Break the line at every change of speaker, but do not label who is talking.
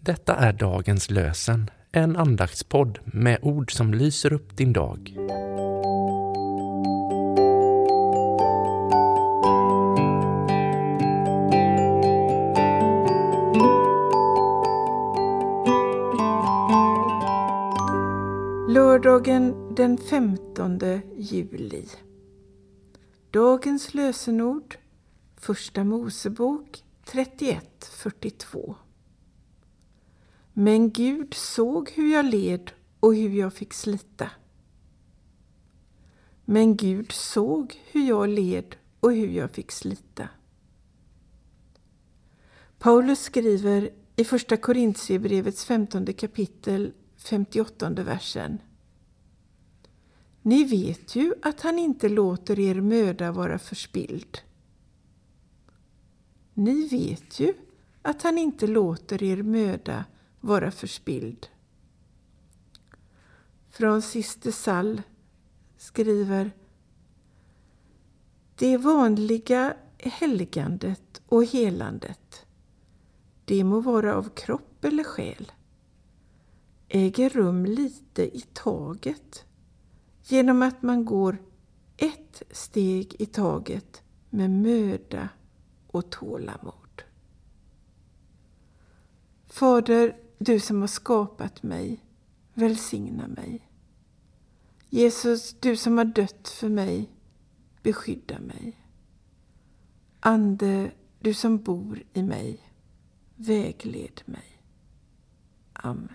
Detta är dagens lösen, en andaktspodd med ord som lyser upp din dag.
Lördagen den 15 juli. Dagens lösenord Första Mosebok 31.42 men Gud såg hur jag led och hur jag fick slita. Men Gud såg hur jag led och hur jag fick slita. Paulus skriver i Första Korintierbrevets 15 kapitel 58 versen. Ni vet ju att han inte låter er möda vara förspild. Ni vet ju att han inte låter er möda vara förspild. Från syster Sall skriver Det vanliga helgandet och helandet, det må vara av kropp eller själ, äger rum lite i taget genom att man går ett steg i taget med möda och tålamod. Fader, du som har skapat mig, välsigna mig. Jesus, du som har dött för mig, beskydda mig. Ande, du som bor i mig, vägled mig. Amen.